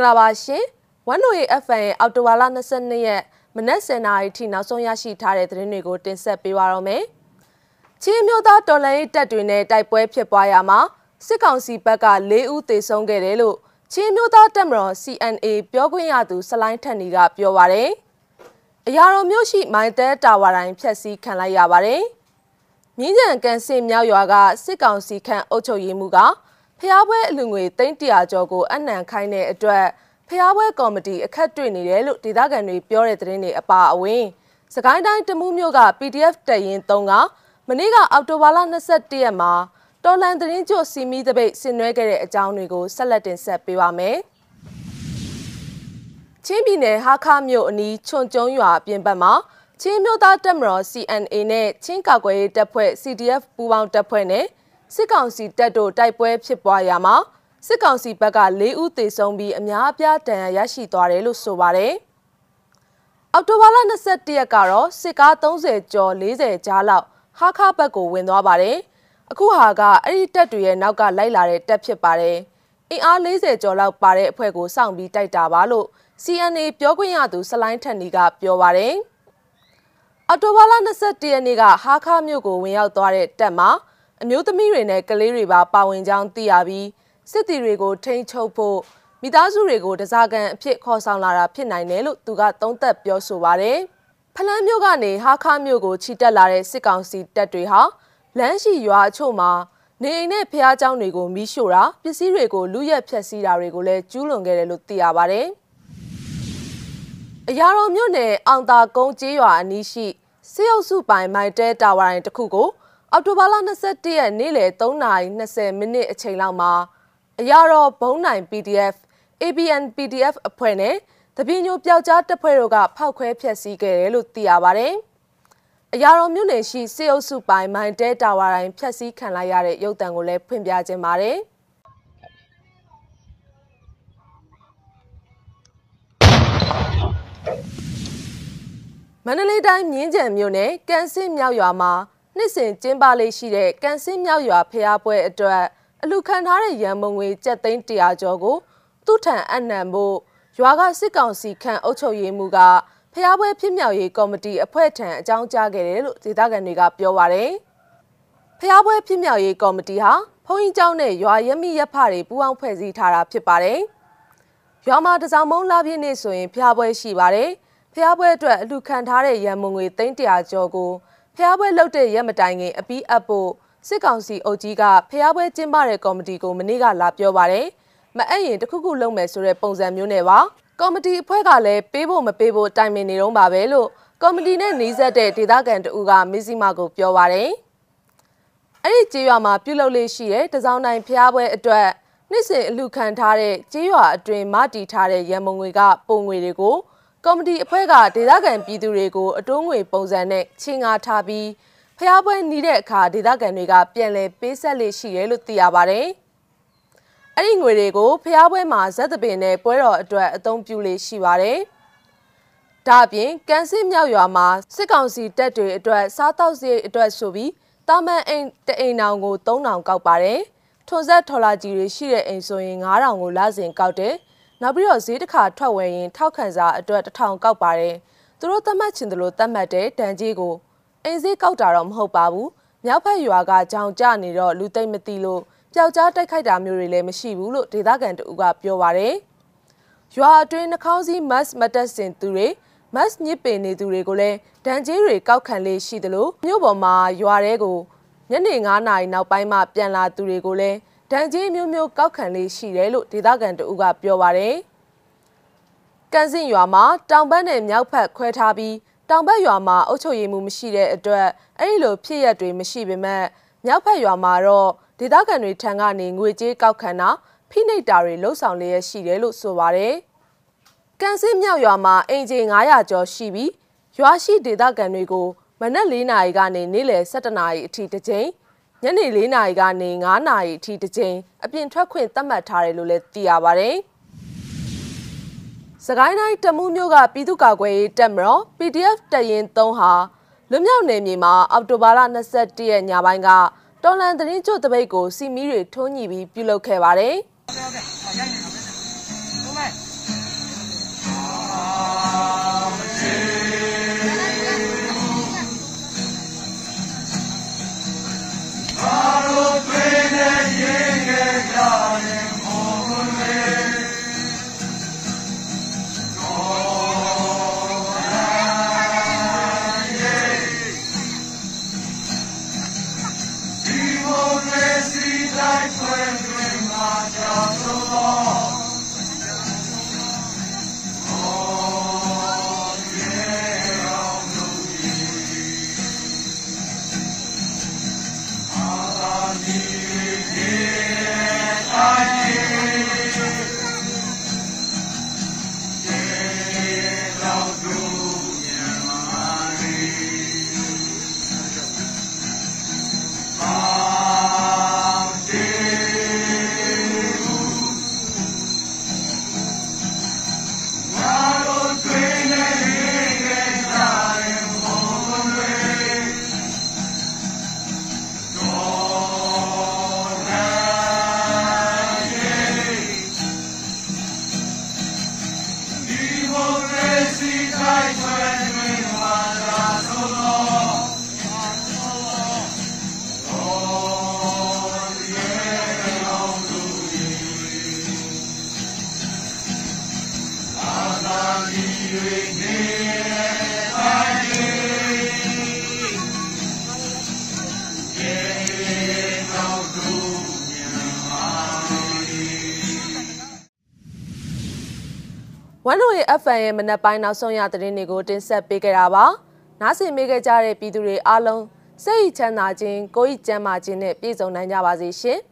င်္ဂလာပါရှင်ဝန်နိုရီ FM ရဲ့အော်တိုဘာလ22ရက်မနက်10:00နာရီထိနောက်ဆုံးရရှိထားတဲ့သတင်းတွေကိုတင်ဆက်ပေးပါရမယ်။ချင်းမျိုးသားတော်လှန်ရေးတပ်တွေနဲ့တိုက်ပွဲဖြစ်ပွားရမှာစစ်ကောင်စီဘက်က၄ဦးသေဆုံးခဲ့တယ်လို့ချင်းမျိုးသားတပ်မတော် CNA ပြောခွင့်ရသူစလိုင်းထန်နီကပြောပါရယ်။အရာတော်မျိုးရှိမိုင်းတဲတာဝါတိုင်းဖျက်ဆီးခံလိုက်ရပါတယ်။မြင်းကြံကန်စင်မြောက်ရွာကစစ်ကောင်စီခန့်အုပ်ချုပ်ရေးမှုက ဖျားပွဲအလူငွေ300ကျော်ကိုအနှံခိုင်းတဲ့အတွက်ဖျားပွဲကော်မတီအခက်တွေ့နေတယ်လို့ဒေသခံတွေပြောတဲ့သတင်းတွေအပါအဝင်စကိုင်းတိုင်းတမူးမြို့က PDF တရင်3ကမနေ့ကအောက်တိုဘာလ22ရက်မှာတော်လန်သတင်းကြိုစီမီတပိတ်ဆင်နွှဲခဲ့တဲ့အကြောင်းတွေကိုဆက်လက်တင်ဆက်ပေးပါမယ်။ချင်းပြည်နယ်ဟာခါမြို့အနီးချွန်ကျုံရွာပြင်ပမှာချင်းမြို့သားတပ်မတော် CNA နဲ့ချင်းကာကွယ်ရေးတပ်ဖွဲ့ CDF ပူးပေါင်းတပ်ဖွဲ့နဲ့ စစ်ကောင်စီတပ်တို့တိုက်ပွဲဖြစ်ပွားရမှာစစ်ကောင်စီဘက်က၄ဦးသေဆုံးပြီးအများအပြားဒဏ်ရာရရှိသွားတယ်လို့ဆိုပါတယ်။အောက်တိုဘာလ22ရက်ကတော့စစ်ကား30ကျော်40ကြားလောက်ဟာခဘက်ကိုဝင်သွားပါတယ်။အခုဟာကအဲ့ဒီတပ်တွေရဲ့နောက်ကလိုက်လာတဲ့တပ်ဖြစ်ပါတယ်။အင်အား40ကျော်လောက်ပါတဲ့အဖွဲ့ကိုစောင့်ပြီးတိုက်တာပါလို့ CNA ပြောခွင့်ရသူစလိုင်းထန်နီကပြောပါတယ်။အော်တိုဘာလ21ရက်နေ့ကဟာခါမြို့ကိုဝင်ရောက်သွားတဲ့တပ်မှာ အမျိုးသမီးတွေနဲ့ကလေးတွေပါပါဝင်ကြောင်းသိရပြီးစစ်တီတွေကိုထိန်းချုပ်ဖို့မိသားစုတွေကိုတစားကန်အဖြစ်ခေါ်ဆောင်လာတာဖြစ်နိုင်တယ်လို့သူကသုံးသပ်ပြောဆိုပါတယ်။ဖလန်းမြို့ကနေဟာခါမြို့ကိုခြိတက်လာတဲ့စစ်ကောင်စီတပ်တွေဟာလမ်းရှိရွာအချို့မှာနေအိမ်နဲ့ဖျားเจ้าတွေကိုမီးရှို့တာပစ္စည်းတွေကိုလူရက်ဖျက်ဆီးတာတွေကိုလည်းကျူးလွန်ခဲ့တယ်လို့သိရပါတယ်။အရာတော်မြို့နယ်အောင်တာကုန်းကျေးရွာအနီးရှိစေအုပ်စုပိုင်မိုင်တဲတာဝါတိုင်းတစ်ခုကို အော်တိုဘာလ21ရက်နေ့လယ်3:20မိနစ်အချိန်လောက်မှာအရာတော်ဘုံနိုင် PDF ABN PDF အဖွဲ့နဲ့တပင်းညိုပျောက်ကြားတပ်ဖွဲ့တို့ကဖောက်ခွဲဖျက်ဆီးခဲ့တယ်လို့သိရပါတယ်။အရာတော်မြို့နယ်ရှိစေအုပ်စုပိုင်းမိုင်တဲတာဝါတိုင်းဖျက်ဆီးခံလိုက်ရတဲ့ရုပ်တံကိုလည်းဖွင့်ပြခြင်းပါတယ်။မန္တလေးတိုင်းမြင်းကြံမြို့နယ်ကန်စင်းမြောက်ရွာမှာ နှစ်စဉ်ကျင်းပလေးရှိတဲ့ကန်စင်းမြောက်ရွာဖျားပွဲအတွက်အလူခံထားတဲ့ရန်ပုံငွေကျပ်သိန်း100ကျော်ကိုသူ့ထံအနှံဖို့ရွာကစစ်ကောင်စီခန့်အုပ်ချုပ်ရေးမှူးကဖျားပွဲဖြစ်မြောက်ရေးကော်မတီအဖွဲ့ထံအကြောင်းကြားခဲ့တယ်လို့ဒေသခံတွေကပြောပါရယ်ဖျားပွဲဖြစ်မြောက်ရေးကော်မတီဟာဘုံကြီးကျောင်းနဲ့ရွာရမိရက်ဖတွေပူးပေါင်းဖွဲ့စည်းထားတာဖြစ်ပါတယ်ရွာမှာတစောင်းမုံလာပြည့်နေ့ဆိုရင်ဖျားပွဲရှိပါတယ်ဖျားပွဲအတွက်အလူခံထားတဲ့ရန်မုံငွေ300ကျော်ကို ဖျားပွဲလုပ်တဲ့ရက်မတိုင်ခင်အပီးအပ်ဖို့စစ်ကောင်စီအုပ်ကြီးကဖျားပွဲကျင်းပတဲ့ကော်မတီကိုမနေ့ကလာပြောပါတယ်။မအဲ့ရင်တခုခုလုပ်မယ်ဆိုတဲ့ပုံစံမျိုးနဲ့ပါ။ကော်မတီအဖွဲ့ကလည်းပေးဖို့မပေးဖို့တိုင်ပင်နေတော့ပါပဲလို့ကော်မတီနဲ့နှီးဆက်တဲ့ဒေသခံတဦးကမစ္စည်းမကိုပြောပါတယ်။အဲ့ဒီကြေးရွာမှာပြုလုပ်လေးရှိတဲ့တစောင်းတိုင်းဖျားပွဲအတွက်နှစ်စဉ်အလူခံထားတဲ့ကြေးရွာအတွင်မတီထားတဲ့ရန်မုံငွေကပုံငွေတွေကို ကော်မတီအဖွဲ့ကဒေသခံပြည်သူတွေကိုအတိုးငွေပုံစံနဲ့ချင်းငါထားပြီးဖျားပွဲနီးတဲ့အခါဒေသခံတွေကပြန်လည်ပေးဆက်လေးရှိတယ်လို့သိရပါတယ်။အဲ့ဒီငွေတွေကိုဖျားပွဲမှာဇက်သပင်နဲ့ပွဲတော်အတွက်အသုံးပြုလေးရှိပါတယ်။ဒါအပြင်ကန်စစ်မြောက်ရွာမှာစစ်ကောင်စီတပ်တွေအတွက်စားတောက်စရိတ်အတွက်ဆိုပြီးတာမန်အိမ်တအိမ်တောင်ကို3000ကောက်ပါတယ်။ထွန်ဆက်ထော်လာကြီးတွေရှိတဲ့အိမ်ဆိုရင်9000ကိုလစဉ်ကောက်တယ်။ နောက်ပြီးတော့ဈေးတစ်ခါထွက်ဝယ်ရင်ထောက်ခံစာအတွက်1000ကောက်ပါတယ်။သူတို့သတ်မှတ်ချင်တယ်လို့သတ်မှတ်တဲ့ဒဏ်ကြီးကိုအိမ်စည်းကောက်တာတော့မဟုတ်ပါဘူးမြောက်ဖက်ရွာကကြောင်ကြနေတော့လူသိမ့်မသိလို့ပျောက်ကြားတိုက်ခိုက်တာမျိုးတွေလည်းမရှိဘူးလို့ဒေသခံတူကပြောပါရယ်ရွာအတွင်းနှာခေါင်းစည်းမတ်မတက်စင်သူတွေမတ်ညစ်ပင်နေသူတွေကိုလည်းဒဏ်ကြေးတွေကောက်ခံလေးရှိသလိုမြို့ပေါ်မှာရွာတဲကိုညနေ9နာရီနောက်ပိုင်းမှပြန်လာသူတွေကိုလည်း ဒဏ်ကြေးမျိုးမျိုးကောက်ခံလေးရှိတယ်လို့ဒေသခံတူကပြောပါရယ်ကန်စင်ရွာမှာတောင်ဘက်နဲ့မြောက်ဘက်ခွဲထားပြီးတောင်ဘက်ရွာမှာအုပ်ချုပ်ရေးမှုမရှိတဲ့အတွက်အဲ့ဒီလိုဖြစ်ရက်တွေမရှိပေမဲ့မြောက်ဘက်ရွာမှာတော့ဒေသခံတွေထံကနေငွေကြေးကောက်ခံတာဖိနှိပ်တာတွေလှုပ်ဆောင်လျက်ရှိတယ်လို့ဆိုပါတယ်။ကန်စင်းမြောက်ရွာမှာအင်ဂျင်900ကျော်ရှိပြီးရွာရှိဒေသခံတွေကိုမနက်၄နာရီကနေနေ့လယ်7နာရီအထိတစ်ကြိမ် ညနေ၄နာရီကနေ9နာရီအထိတစ်ကြိမ်အပြင်ထွက်ခွင့်သတ်မှတ်ထားတယ်လို့လည်းသိရပါတယ်။စကိုင်းတိုင်းတမူးမြို့ကပြည်သူ့ကာကွယ်ရေးတပ်မတော် PDF တပ်ရင်း3ဟာလွမြောက်နယ်မြေမှာအောက်တိုဘာလ21ရက်ညပိုင်းကတော်လန်သတင်းကျွတ်တပိတ်ကိုစီမီတွေထုံးညှိပြီးပြုလုပ်ခဲ့ပါတယ်။ ဝမ်လိုရဲ့ FM ရဲ့မနက်ပိုင်းနောက်ဆုံးရသတင်းတွေကိုတင်ဆက်ပေးကြတာပါ။နားဆင်မိခဲ့ကြတဲ့ပြည်သူတွေအားလုံးစိတ်ချမ်းသာခြင်းကိုယ်ဤကျန်းမာခြင်းနဲ့ပြည့်စုံနိုင်ကြပါစေရှင်။